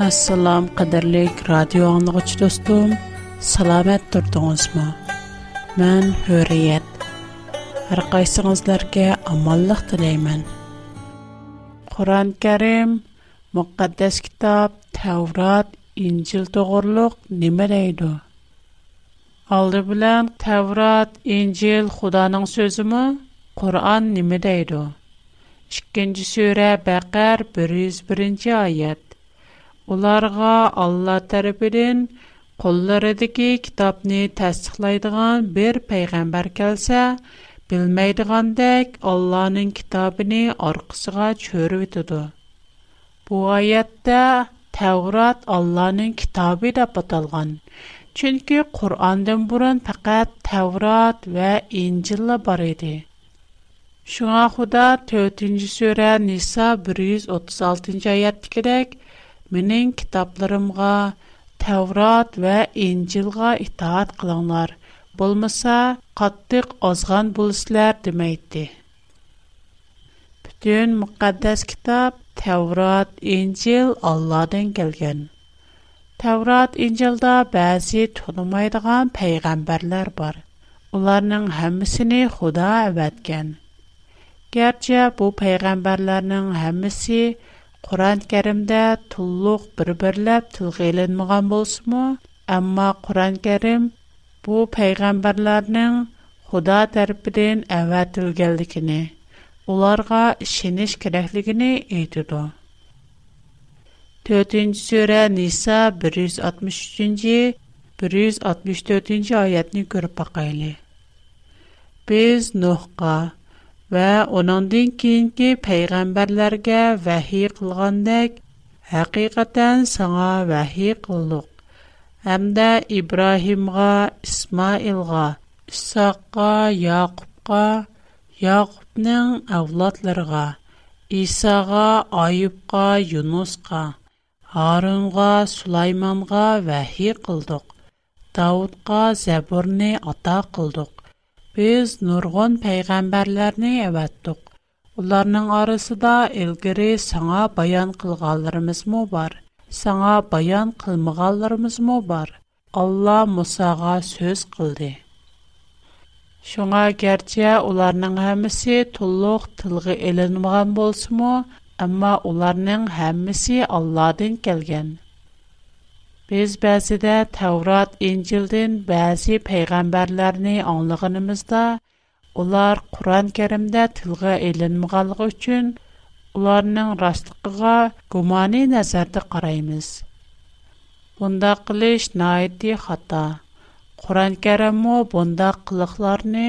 Assalam qadirlik radio anlıqçı dostum, salamet salamat durdunuzmu? Mən Hürriyet. Hər qaysınızlarga amanlıq diləyəm. Kur'an kərim müqəddəs kitab, Tevrat, İncil toğruluq nə deydi? Алды билан Таврот, Инжил Худонинг сөзими, Қуръон нима дейди? 2-сура Бақар 101 ayet. ularga Allah tərəfindən qollarındakı kitabni təsdiqləyən bir peyğəmbər gəlsə, bilməydigəndək Allahın kitabını arxasına çöürütüdü. Bu ayətdə Tevrat Allahın kitabı da atalğan. Çünki Qur'andan burun faqat Tevrat və İncil бар idi. Шуңа Худа 4-нче сүре Ниса 136-нчы аятта Менин китапларымга Таврот ва Инжилга итаат кылыңлар. Болмаса, каттык азган булыслар демейди. Бүтүн мукаддас китап Таврот, Инжил Алладан келген. Таврот, Инжилда баазы тунумайдыган пайгамбарлар бар. Уларның хаммасын худа аваткан. Гарча бу пайгамбарларнын хаммасы Qur'on Karimdə tulluq bir-birləb tilgə ilinməyən bolsunmu, amma Qur'on Karim bu peyğəmbərlərin Xuda tərəfindən əvətilgənligini, onlara işiniş kerakligini aytdı. 4-cü surə Nisa 163-cü 164-cü ayətni görüb baxaylı. Biz Nuhqa ва оныңдан кейінгі пайғамбарларға вәхи қылғандек, хақиқатан саңа вәхи қылдық. Әмді Ибрахимға, Исмаилға, Исаққа, Яқубқа, Яқубның әвладларға, Исаға, Айыпқа, Юнусқа, Арынға, Сулайманға вәхи қылдық. Даудқа зәбірне ата қылдық. Без нургон пайгамбарларны әваттук. Уларның арасында илгири саңа баян кылганларымыз му бар? Саңа баян кылмаганларымыз му бар? Алла Мусага сөз кылды. Шуңа гәрчә уларның һәммәсе тулык тылгы эленмәгән булсымы, әмма уларның һәммәсе Алладан килгән. Biz bəzidə Təvrat, İncildən bəzi peyğəmbərlərini anlığınımızda, ular Quran-Kərimdə tilgə elinməğanlığı üçün ularının rastlığına gumani nəzərdə qaraymız. Bunda qilish naiti xata. Quran-Kərimmo bunda qılıqlarını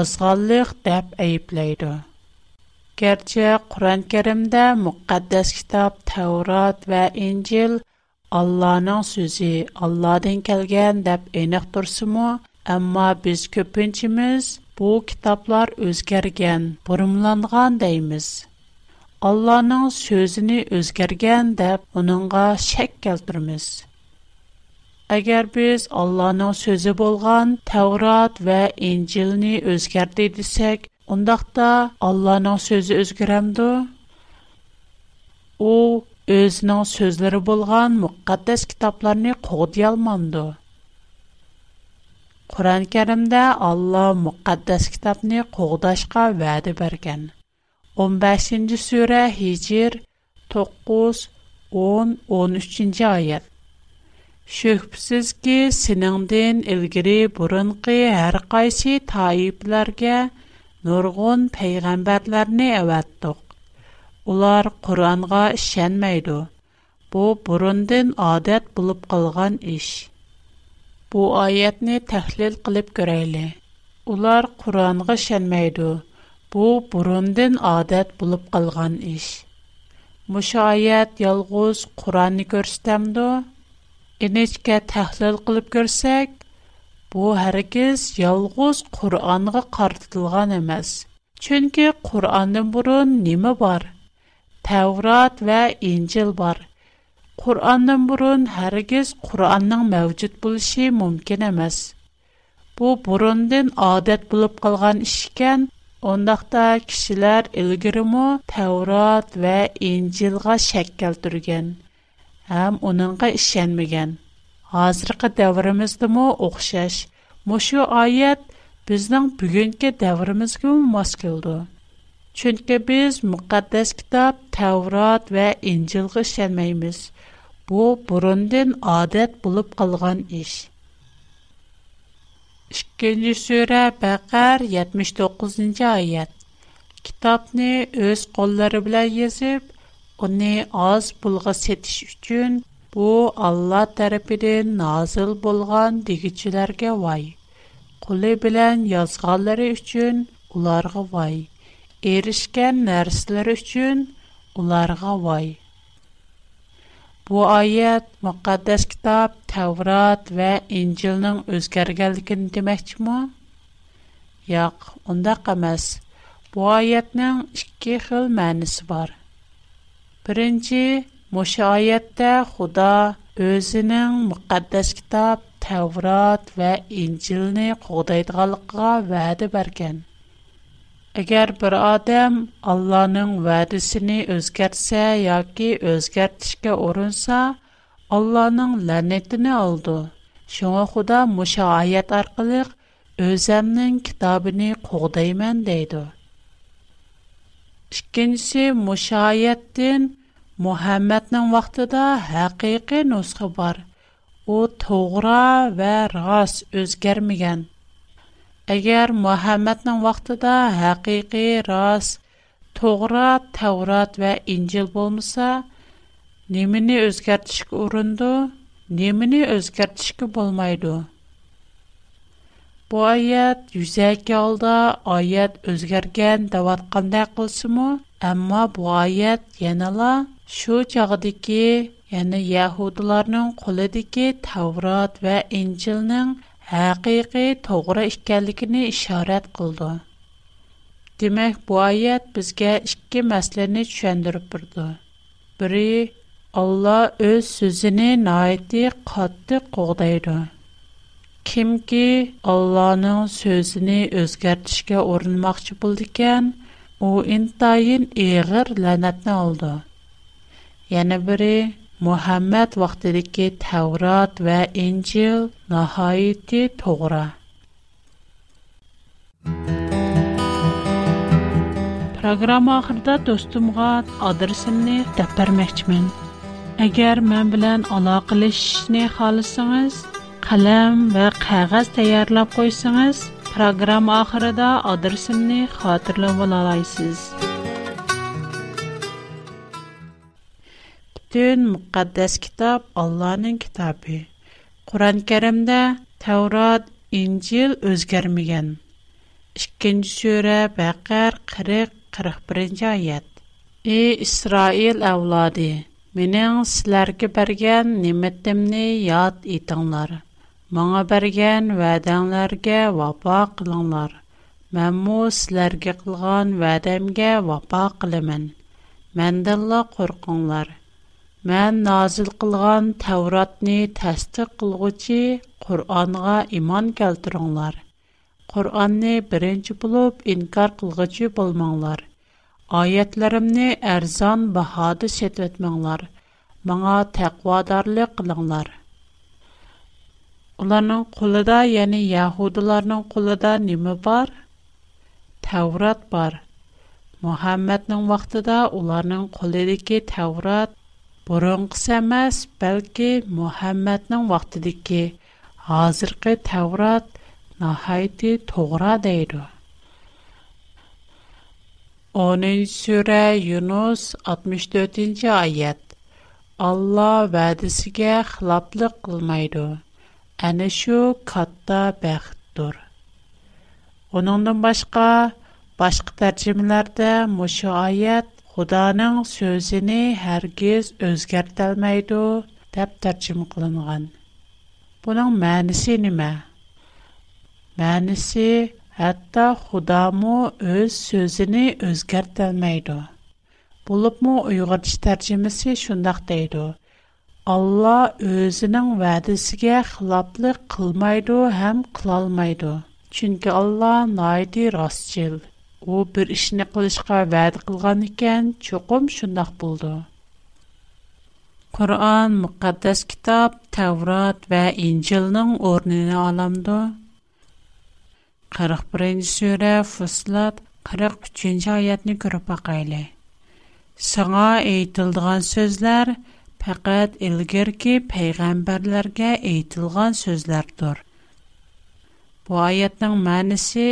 azğallıq dəb əyibləydi. Gerçi Quran-Kərimdə müqəddəs kitab Təvrat və İncil – Allah'nın sözü Allah'tan kelgen dep eniq tur simo amma biz köpçemiz bu kitaplar özgergen burumlanğan deymiz Allah'nın sözini özgergen dep onunğa şək kazdırmız Agar biz Allah'nın sözü bolğan Tevrat və İncilni özgertdi desək ondaqta Allah'nın sözü U ئەسنا сөзләре булган мукъаддас китапларны күгдә алмады. Куран Каримдә Алла мукъаддас китапны күгдәшкә вадә 15-нче сүре, 9 10 13-нче аят. Шәхбсез ки сенеңдән илгәри бурынгы һәр кайсы тайипларга нургын Улар Куранга ишенмейди. Бу бурундан адат булып калган эш. Бу аятны тахлил кылып көрәйле. Улар Куранга ишенмейди. Бу бурундан адат булып калган эш. Мушаят ялгыз Куранны көрсәтәмдо? Энечкә тахлил кылып көрсәк, бу һәркез ялгыз Куранга картылган эмас. Чөнки Куранның бурын неме бар? Тәурат вә Инчил бар. Құранның бұрын әргіз Құранның мәвкіт бұл іші мүмкін Бу Бұ бұрындың адет бұлып қалған ішкен, ондақта кішілер үлгірімі Тәурат вә Инчилға шәк кәлтірген. Әм оныңға ішенміген. Азырқы дәвірімізді мұ оқшаш. Мұшу айет біздің бүгінгі дәвірімізгі мас келді. Çünki biz müqəddəs kitab Tevrat və İncil'ə işlənməyimiz. Bu burundan adət bulub qalğan iş. 2-ci surə Bəqər 79-cu ayət. Kitabni öz qolları bilan yazıb, onu az pulğa setiş üçün bu Allah tərəfindən nazil bolğan digicilərə vay. Qulu bilan yazğanları üçün onlara vay erişkən nərslər üçün onlarga vay. Bu ayət müqəddəs kitab Tevrat və İncilnin özgərgənligini deməkmi? Yox, ondaq emas. Bu ayətnin iki xil mənisi var. Birinci, Moşe ayətdə Xuda özünün müqəddəs kitab Tevrat və İncilni qoğdaydıqalıqqa vədə bərgən. Əgər bir adam Allah'ın vədisini özgərtsə yoki özgərtişə urunsa, Allah'ın lənətini aldı. Şuna Xuda muşa ayət arqılıq özəmnin kitabını qoğdayman deydi. İkincisi müşayətdən Muhammed'nin vaxtında həqiqi nusxə var. O toğra və ras özgərməyən. Әгәр Мөхәммәднең вакытында хакыйкый рас, Тогра, Таврот ва Инҗил булмаса, немини үзгәртишкә урынды, немини үзгәртишкә булмайды. Bu ayət yüzəki halda ayət özgərgən davatqanda qılsımı, əmma bu ayət yanala şu çağdiki, yəni Yahudilarının qolidiki Tavrat və İncilnin haqiqiy to'g'ri ekanligini ishorat qildi. Demak, bu oyat bizga ikki masalani tushuntirib turdi. Biri Alloh o'z so'zini noiti qattiq qo'g'daydi. Kimki Allohning so'zini o'zgartirishga urinmoqchi bo'ldikan, u intayin ig'ir la'natni oldi. Yana biri Muhammad vaqtidagi Tavrat va Injil nihoyati to'g'ri. Программа ахырда достумга адресимни deb bermoqchiman. Agar men bilan aloqalashishni xohlasangiz, qalam va qog'oz tayyorlab qo'ysangiz, programma oxirida adresimni xotirlab ola olasiz. پتن مقدس китаб Алланың نین کتابی قرآن کریم ده تورات انجیل از бақар 40 41 بقر قرق قرخ برنجایت ای اسرائیل اولادی من яд لرک برگن نمتم نی یاد ایتان لر معا برگن وعدان لرگه و باق لان Мән назил кылган Тәуратны тәсдик кылгычы Куранга иман келтириңләр. Куранны беренче булып инкар кылгычы булмаңлар. Аятларымны арзан баһада сәтәтмәңләр. Маңа тәкъвадарлык кылыңлар. Уларның кулыда, яни яһудларның кулыда неме бар? Тәурат бар. Мухаммәднең вакытында уларның кулыдагы Тәурат бұрынғысы емес бәлки мұхаммәднің вақтыдекі азырқы тәурат нахайты тоғра дейді 10 сүре юнус 64-ші аят алла вәдісіге хылаплық қылмайды әні шу қатта бәқіттұр оныңдың башқа башқы тәржімелерді мұшы Xudanın sözünü hərgiz özgərtəlməydi, deyə tərcümə qılınğan. Bunun mənisi nə? Mənisi hətta Xudamu öz sözünü özgərtəlməydi. Bulubmu Uyğurca tərcüməsi şundaq deydi. Allah özünün vədəsinə xilaflıq qılmaydı, həm qılalmaydı. Çünki Allah naidi rastçıl, u bir ishni qilishga va'da qilgan ekan cho'qim shundoq bo'ldi qur'on muqaddas kitob tavrot va injilning o'rnini olamdi qirq birinchi sura fusilat qirq uchinchi oyatni ko'rib boqayli Саңа әйтілдіған сөзләр пәкәт илгерки пәйғәмбәрләргә әйтілған сөзләрдір. Бу аятның мәнісі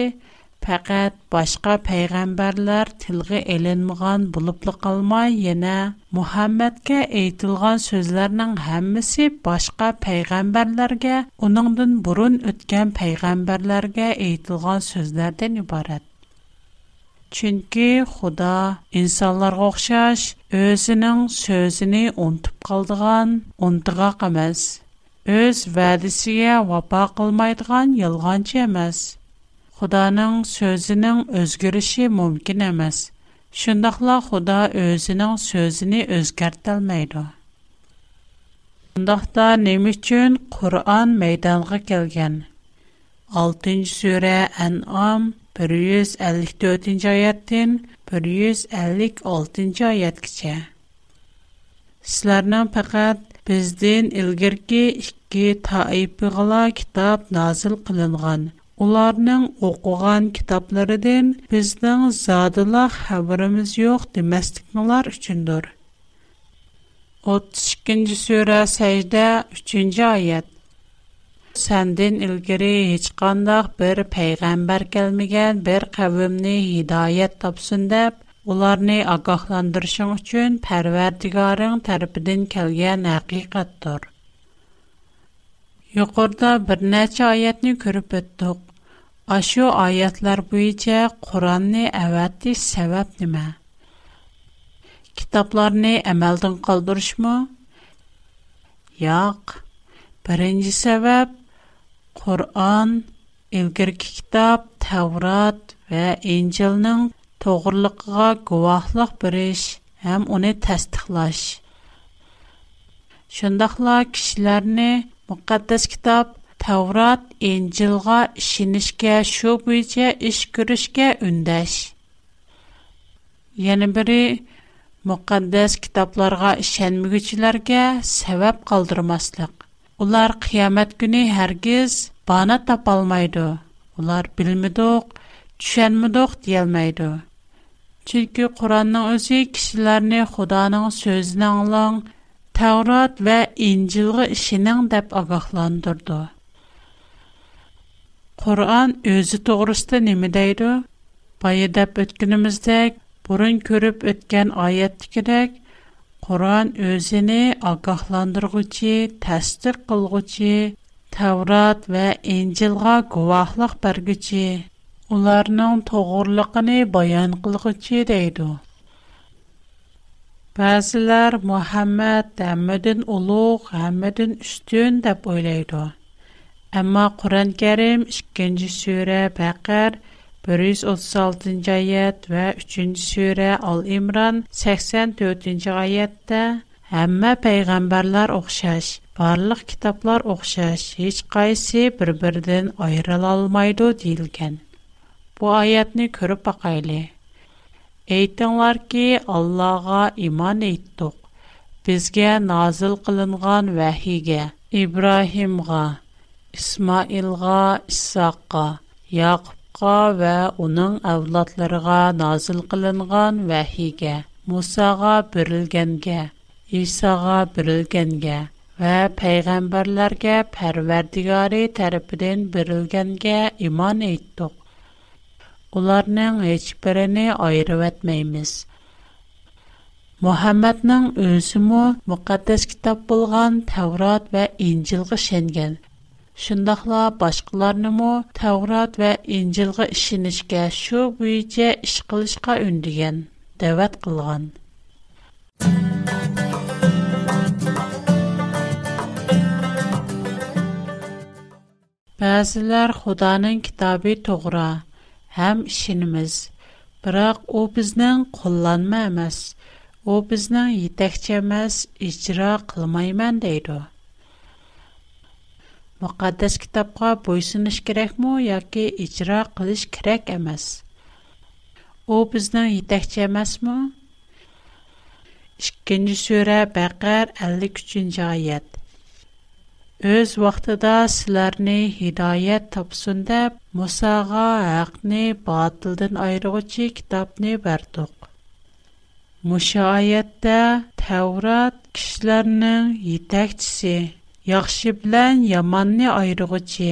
پکت башка پیغمبرلر تلقه این مگان بلبل قلما یه نه محمد که башка سوزلر نن هم مسی باشکه پیغمبرلر گه اونان دن برون ات کم پیغمبرلر گه унтып سوزلر دنی برات چنکه Өз вәдісіге вапа қылмайдыған елған Xudoning so'zining o'zgarishi mumkin emas. Shundaqla Xudo o'zining so'zini o'zgartirmaydi. Bundaqda nima uchun Qur'on maydonga kelgan? 6-sura An'am 154-oyatdan 156-oyatgacha. Sizlarning faqat Bizdən ilgirki iki taifəla kitab nazil qılınğan ularning o'qigan kitoblaridan bizning zodila xabarimiz yo'q demasliklar uchundir 32 sura sajda 3 oyat Səndən ilgiri heç qandaq bir peyğəmbər gəlməyən bir qəvmni hidayət tapsın deyə ularni ogohlantirishing uchun parvardigoring tarafidan kelgan haqiqatdir Yuqorida bir neçə ayətni görüb ötdük. Aşu ayətlər buyincə Qur'anni əvətiş səbəb nə? Kitablarni əməldən qaldırışmı? Yox. Birinci səbəb Qur'an, ilgirki kitab Tevrat və İncilnin toğruluğuna guvahlıq biriş həm onu təsdiqlaş. Şundaqla kişilərni Мүкәддәс китап Таврат Инҗилгә шинишкә шу буенча эш күрешкә үндәш. Яны бере Мүкәддәс китапларга ишенмәгәчләргә сәбәп калдырмаслык. Улар кыямат көне һәргиз бана тапа Улар билмидек, түшенмидек диелмәйды. Чөнки Куранның үзе кешеләрне Худаның сөзен аңлаң Tavrat və İncilğa işinin dəb ağaqlandırdı. Qur'an özü doğrusu nə deyir? Bayı dəb ötkünümüzdək, burun görüb ötkən ayətdikidək, Qur'an özünü ağaqlandırğıcı, təsdiq qılğıcı, Tavrat və İncilğa guvahlıq bərgücü, onların toğurluğunu bayan qılğıcı deydi. Bəziləri Muhammad həmmədən uluq, həmmədən üstün deyə oylaydı. Amma Quran-Kərim 2-ci surə Bəqər 136-cı ayət və 3-cü surə Al-İmran 84-cü ayətdə həmmə peyğəmbərlər oxşar, barlıq kitablar oxşar, heç qaysı bir-birindən ayrıla almaydı deyilgan. Bu ayətni görüb baxaylı. Ейтен ки, Аллаға иман ейтток. Бізге назыл қылынған вэхиге, Ибрахимға, Исмаилға, Исақға, Яқпға вә уның авлатларыга назыл қылынған вэхиге, Мусаға бірілгенге, Исаға бірілгенге вә пайгамбарларға пәрвердигари тарапиден бірілгенге иман ейтток ularning hech birini ayirib etmaymiz. Muhammadning o'zi mu muqaddas kitob bo'lgan Tavrot va Injilga shengan. Shundaqla boshqalarini mu Tavrot va Injilga ishinishga shu bo'yicha ish qilishga undigan, da'vat qilgan. Bazilar Xudoning һәм ишенебез. Biroq u bizning qo'llanma emas, u bizning yetakchi emas, ijro qilmayman deydi. Muqaddas kitobga bo'ysunish kerakmi yoki ijro qilish kerak emas? U bizning yetakchi emasmi? 2-sura Baqar 53-oyat. Без вакытта да селәрне һидаят тапсын дип Мусага хакне батылдан айыручы китапне бардык. Мушаайятта Тэврат кишләрне йетекчси, яхшы белән яманне айыручы,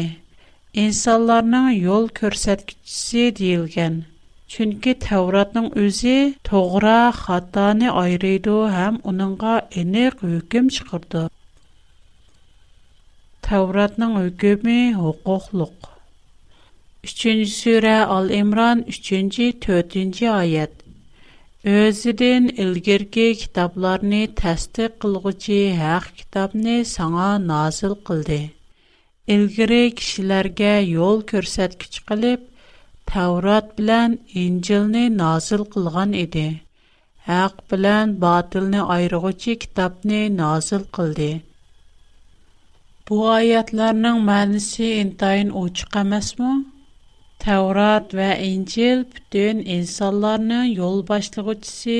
инсаннарның yol көрсетикчси дилгән. Чөнки Тэвратның үзе тугра хатаны айрыйду һәм аныңга энерг юкем чыкды. Тавратның үкеме хукуклык. 3-нче сүре Ал-Имран 3-нче 4-нче аят. Өзидән илгерке китапларны тәсдик кылгычы хак китапны саңа назил кылды. Илгере кишләргә юл күрсәткеч кылып, Таврат белән Инҗилне назил кылган иде. Хак белән батылны айыргычы китапны назил кылды. Бу аятларның мәнисе ин тайын әмәсмі? Тәурат вә Инчил бүтін инсанларының ел башлығы түсі,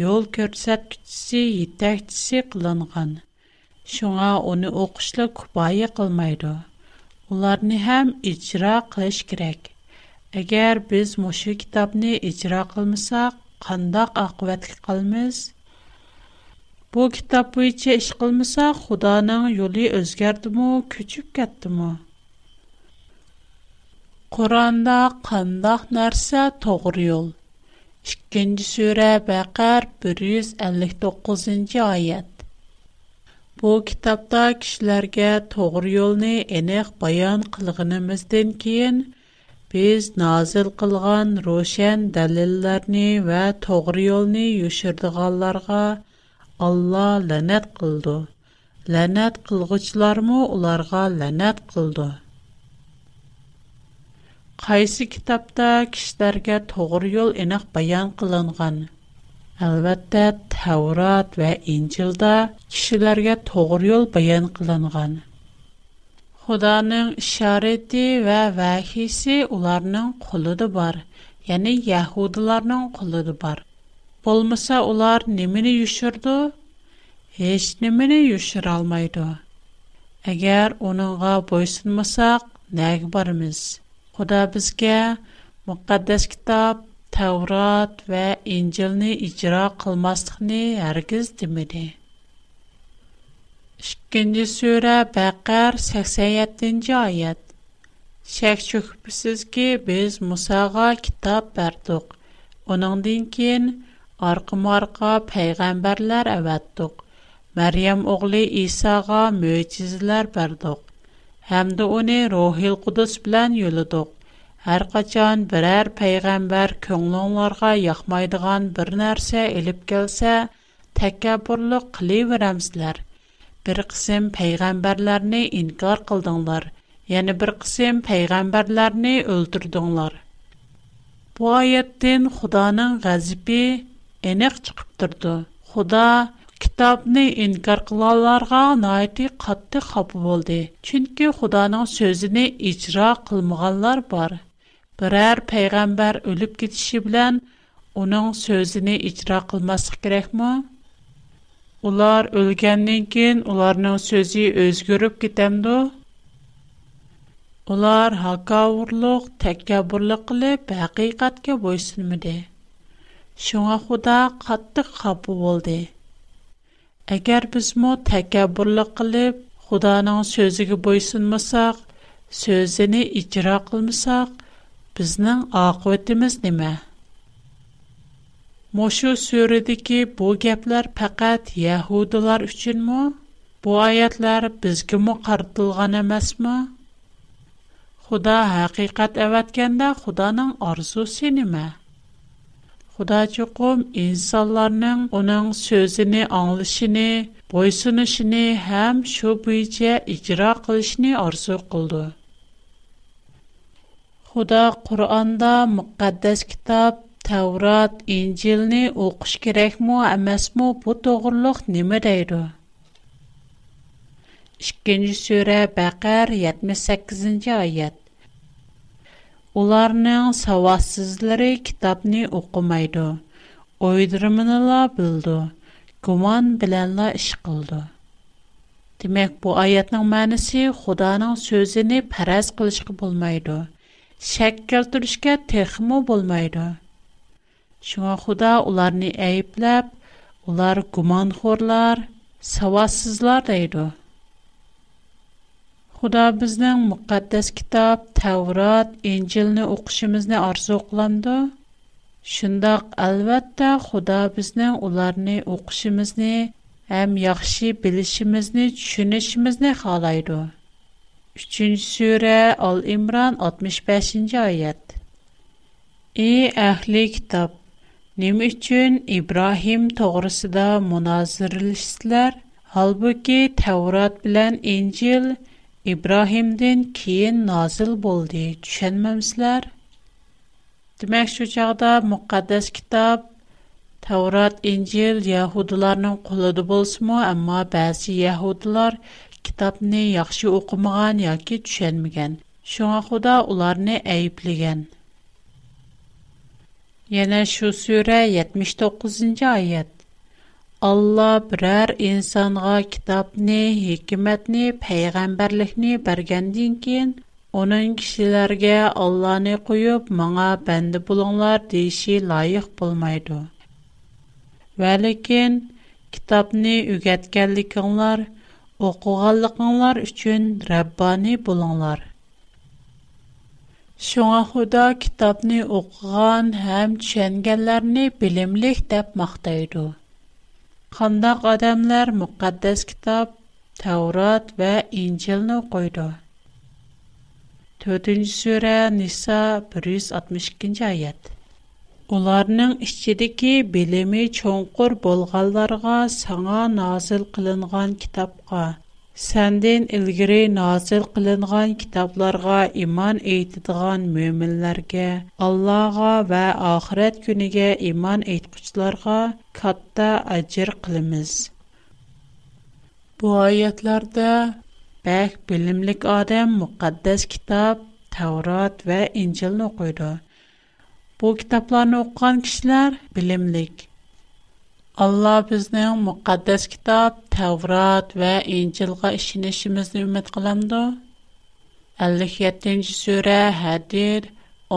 ел көрсәт күтісі, етәк қылынған. Шуңа оны оқышлы күбайы қылмайды. Оларыны һәм ичра қылыш керек. Әгәр біз мұшы китапны ичра қылмысақ, қандақ ақуәтлік қылмыз – Bu kitob bo'yicha ish qilmasa, Xudoning yo'li o'zgardimi, ko'chib ketdimi? Qur'onda qandoq narsa to'g'ri yo'l? 2-nji sura Baqar 159-oyat. Bu kitobda kishilarga to'g'ri yo'lni aniq bayon qilganimizdan keyin biz nazil qilgan ro'shan dalillarni va to'g'ri yo'lni yoshirdiganlarga Allah lənət qıldı. Lənət qılğıçlarımı onlara lənət qıldı. Qaysı kitabda kişilərə doğru yol eniq bayan qılınğan? Əlbəttə Tavrat və İncildə kişilərə doğru yol bayan qılınğan. Xudanın işarəti və vəhisi onların qulu da var. Yəni Yahudların qulu da var. Олмаса, олар немені үшірді? Еш немені үшір алмайды. Әгер оныңға бойсынмасақ, нәг барымыз? Құда бізге мұқаддас китап, тәурат вә инжіліні ижіра қылмастықыны әргіз демеді. Шыққенде сөйрі бәқәр 87-ci айет. Шәк шөкіпісіз ке біз Мұсаға кітап бәрдіқ. Оныңдың Arqı marqa peygamberler awatdyq. Maryam ogly Isağa möçizeler berdyq. Hemde ony Ruhul Qudus bilen yoladyq. Her qachan birer peygamber köngülçülere ýakmaýdygan bir näse elip kelse, täkkaburlyk edýärämsizler. Bir qism peygamberleri inkar boldyňlar, ýa bir qism peygamberleri öldürdiňler. Bu ayatden Hudaňyň gazpy aniq chiqib turdi xudo kitobni inkor qilganlarga noiti qattiq xafa bo'ldi chunki xudoning so'zini ijro qilmaganlar bor biror payg'ambar o'lib ketishi bilan uning so'zini ijro qilmaslik kerakmi ular o'lgandan keyin ularning so'zi o'zgarib ketamdi ular hakavurliq takabburlik qilib haqiqatga bo'ysunmadi Шуңа Худа қаттық қапу болды. Әгәр бізмі тәкәбірлік қылып, Худаның сөзіге бойсынмасақ, сөзіні ичра қылмасақ, біздің ақуетіміз неме? Мошу сүрідікі bu гәплер пәкәт яһудылар үшін мұ? Bu аятlar бізге мұ қартылған әмәс мұ? Худа хақиқат әвәткенде Худаның арзусы неме? Худа чуқум инсанларның оның сөзіні аңылышыны, бойсынышыны һәм шу бүйче икра қылышыны арсу қылды. Худа Құранда мұқаддас китап, Таурат, Инжилни оқыш керек му, әмәс му, бұ тоғырлық немі дейді. Ишкенжі сөре Бәкәр 78-ci аят. Onlarning savadsizlari kitobni o'qimaydi, o'ydirmanala bildi, gumon bilanla ish qildi. Demek bu ayatning ma'nosi Xudoning so'zini faraz qilishga bo'lmaydi. Shak keltirishga texmo bo'lmaydi. Shunga Xudo ularni ayblab, ular gumonxo'rlar, savadsizlar deydi. Xuda bizning müqəddəs kitab, Tevrat, İncilni oxuşumuzni arzu qılandı. Şundaq əlbəttə Xuda bizning ularni oxuşumuzni həm yaxşı bilishimizni, tushunishimizni xalaydı. 3-cü surə Al-İmran 65-ci ayət. Ey əhli kitab, Nima uchun Ibrohim to'g'risida munoziralashsizlar? Holbuki Tavrat bilan Injil İbrahimdən keyin nazil boldu. Düşənməmsizlər? Demək şu çağda müqəddəs kitab Tavrat, İncil Yahudilərin qolunda bolsunmu, amma bəzi Yahudilər kitabni yaxşı oxumağan yoki düşənməyən. Şuna Xuda onları əyibləyən. Yana şu sürə 79-cı ayət. Алла برر انسان غا کتاب نه حکمت кин, پیغمبر لح نه برگندین کین. اون انجیلر گه الله نه قیوب معا بند بلوندار دیشی لایح بول میده. ولی کین کتاب نه یوگت کلیکانلار شون Қандақ адамлар муқаддас китап, Таурат ва Инджилну қойду. 4. суре, Ниса, 162. айад. Уларның іщчидики билими чонқур болгаларға сана назыл қылынған китапға. Сәндин илгири назил кылынган китапларга иман әйтидиган мөэминләргә, Аллага ва ахирет күнегә иман әйткүчләргә катта аҗир кылабыз. Бу аятларда бәк билимлек адам мукаддас китап Таврот ва Инҗилне окуйды. Бу китапларны окыган кешеләр билимлек, Allah bizning muqaddas kitob Tavrat va İncilga ishonishimizni umid qilamdi. 57-ci surə Hədir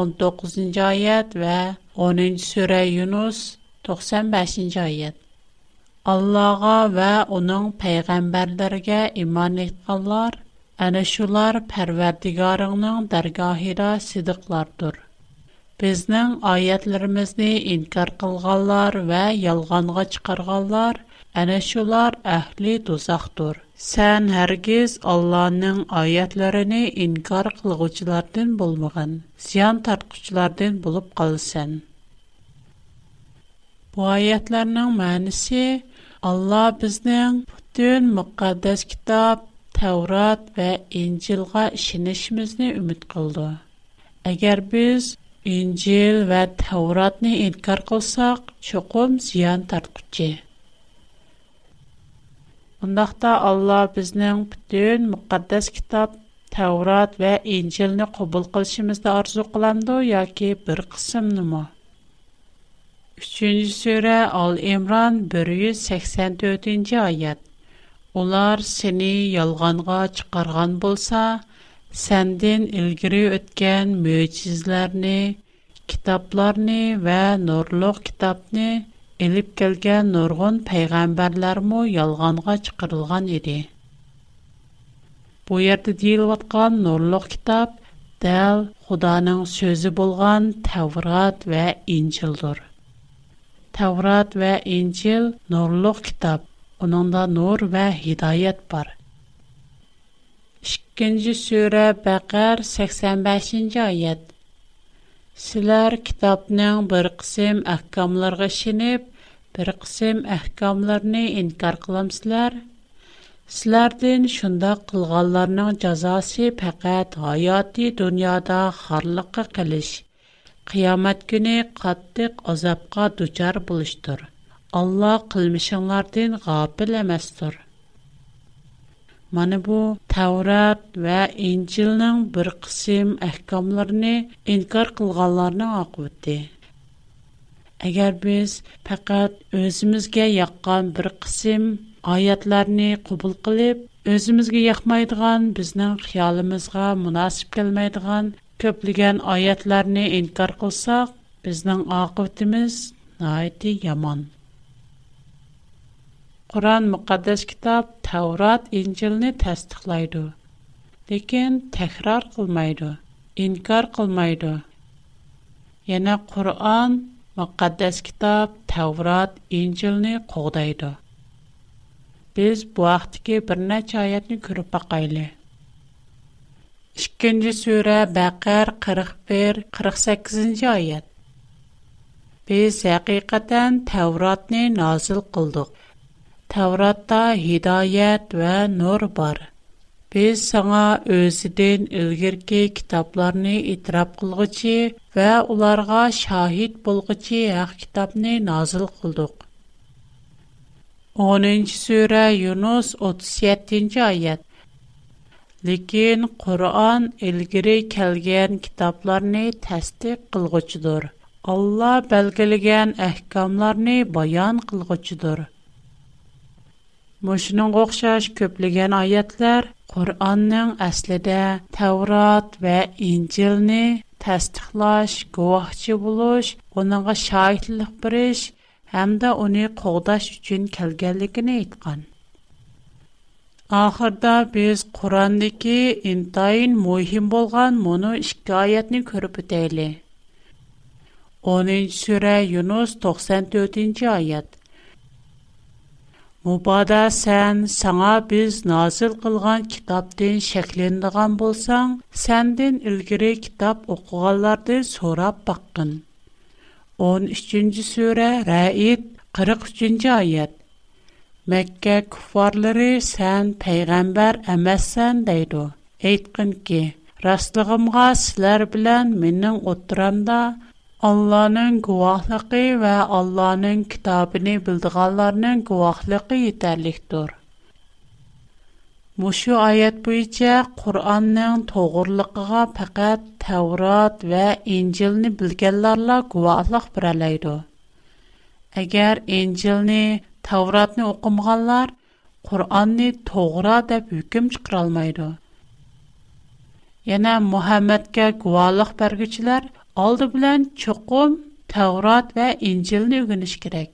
19-cu ayət və 10-cu surə Yunus 95-ci ayət. Allah'a və onun peyğəmbərlərinə iman etdilər. Ana şular Pərverdigarının dərgahında sidiqlardır. Bizning oyatlarimizni inkor qilganlar va yolg'onga chiqarganlar ana shular ahli do'zaxdir. Sen hargiz Allohning oyatlarini inkor qilguvchilardan bo'lmagin, ziyon tortquchilardan bo'lib qolsan. Bu oyatlarning ma'nosi Alloh bizning butun muqaddas kitob Tavrat va Injilga ishonishimizni umid qildi. Әгәр без İncil və Təvratnı inkar qoysaq, çuqum ziyan tərtdiqçi. Bundaqda Allah biznin bütün müqəddəs kitab Təvrat və İncilnı qəbul qılışımızda arzu qalandı və ya bir qismnı. 3-cü surə, Əl-İmrân 184-cü ayət. Onlar səni yalanğa çıxarğan bulsa «Sendin ilgiri ötgen möjizlarni, kitaplarni ve nurluq kitabni elib gelgen nurgun peygambarlarmo yalganga chkirilgan idi.» «Bu yerdi dil vatgan nurluq kitab, del, Khudanin sozy bolgan Tavrat ve Incil dur.» «Tavrat ve Incil nurluq kitab, ononda nur ve hidayet bar.» 2-нче сүре Бәкәр 85-нче аят. Силәр китапның бер кысым әхкамларга шинеп, бер кысым әхкамларны инкар кыламсызлар. Силәрдән шунда кылганларның җазасы фақат хаяти дөньяда харлыкка кылыш. Қиямат күне қаттык азапка дучар булыштыр. Алла кылмышыңлардан гафил Манны бу Таурат ва Инҗилның бер кысым әхкамларын инкар кылганларның оҡыбыты. Әгәр без фаҡат өҙисбезгә яҡҡан бер кысым аятларны ҡубул ҡылып, өҙисбезгә яҡмайдыган, безнең хиалыбызға мөнасип килмәйдиган көплёгән аятларны инкар ҡулсаҡ, безнең оҡыбытыбыз ниһайәт яман. Quran müqaddəs kitab Tavrat, İncilni təsdiqləyir. Lakin təkrar qılmır, inkar qılmır. Yəni Quran müqaddəs kitab Tavrat, İncilni qoğdaydı. Biz bu vaxtki bir neçə ayəti görüb baxaylı. 2-ci surə Bəqər 41, 48-ci ayət. Biz həqiqətən Tavratni nazil qıldıq. Təvratda hidayət və nur var. Biz sənə özüdən ilgirki kitablarını itiraf qılğıcı və onlara şahid bolğıcı haq kitabını nazil qıldıq. 10-cu surə Yunus 37-ci ayət. Lakin Qur'an ilgiri kəlgən kitablarını təsdiq qılğıcıdır. Allah belgiləyən əhkamlarını bayan qılğıcıdır. Мошныңга оқшаш көплегән аятлар Qur'onning aslida Tavrat va Injilni tasdiqlash, guvohchi bo'lish, uninga shohidlik berish hamda uni qo'g'dash uchun kelganligini aytgan. Oxirda biz Qur'ondagi intayin muhim bo'lgan mono ikki oyatni ko'rib o'taylik. 10-sura Yunus 94-oyat. Мұбада сән саңа біз назыл қылған китаптен шәкленіған болсаң, сәнден үлгірі китап оқуғаларды сорап баққын. 13-ci сөрә Рәйіт, 43-ci айет. Мәккә күфарлары сән пәйғамбар әмәссән дейді. Әйтқын ки, растығымға сілер білән менің отыранда, Allah'ın guwahlygy we Allah'ın kitabyny bildiganlaryň guwahlygy ýeterlikdir. Мушу аят буенча Qur'anның тогырлыгыга фақат Таврот ва Инҗилне белгәнләрла гувахлык бирә алайды. Әгәр Инҗилне, Тавротны оқымганлар Qur'anны тогыра дип hükм чыгара алмайды. Яна Мухаммадка гувахлык бергүчләр aldı bilen çokum Tevrat ve İncil'ni öğreniş gerek.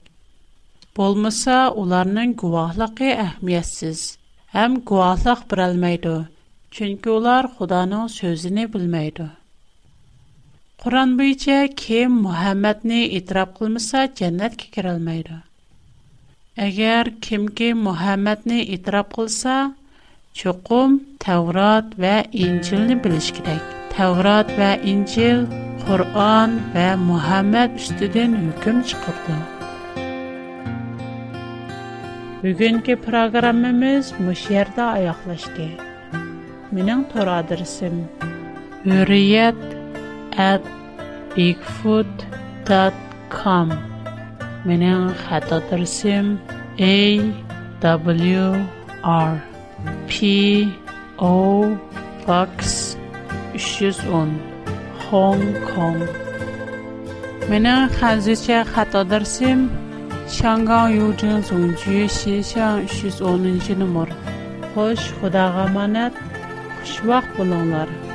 Bolmasa onların guvahlıqı əhmiyyətsiz. Həm guvahlıq birəlməydi. Çünki onlar Xudanın sözünü bilməydi. Quran boyunca kim Muhammedni itiraf qılmasa cənnətə girə bilməydi. Əgər kimki Muhammedni itiraf qılsa, çoxum Tevrat və İncilni biliş kerak. Tevrat və İncil Qur'an və Muhammed üstüdən hökm çıxırdı. Bugünkü proqramımız bu yerdə ayaqlaşdı. Mənim tor adresim hurriyet@bigfoot.com Mənim xətt adresim a w r p Hong Kong. Mening hazırcha xato darsim Şangan Yujin Zongju Xishan 110 numar. Xo'sh, Xudoga amonat. Xushvaqt bo'linglar.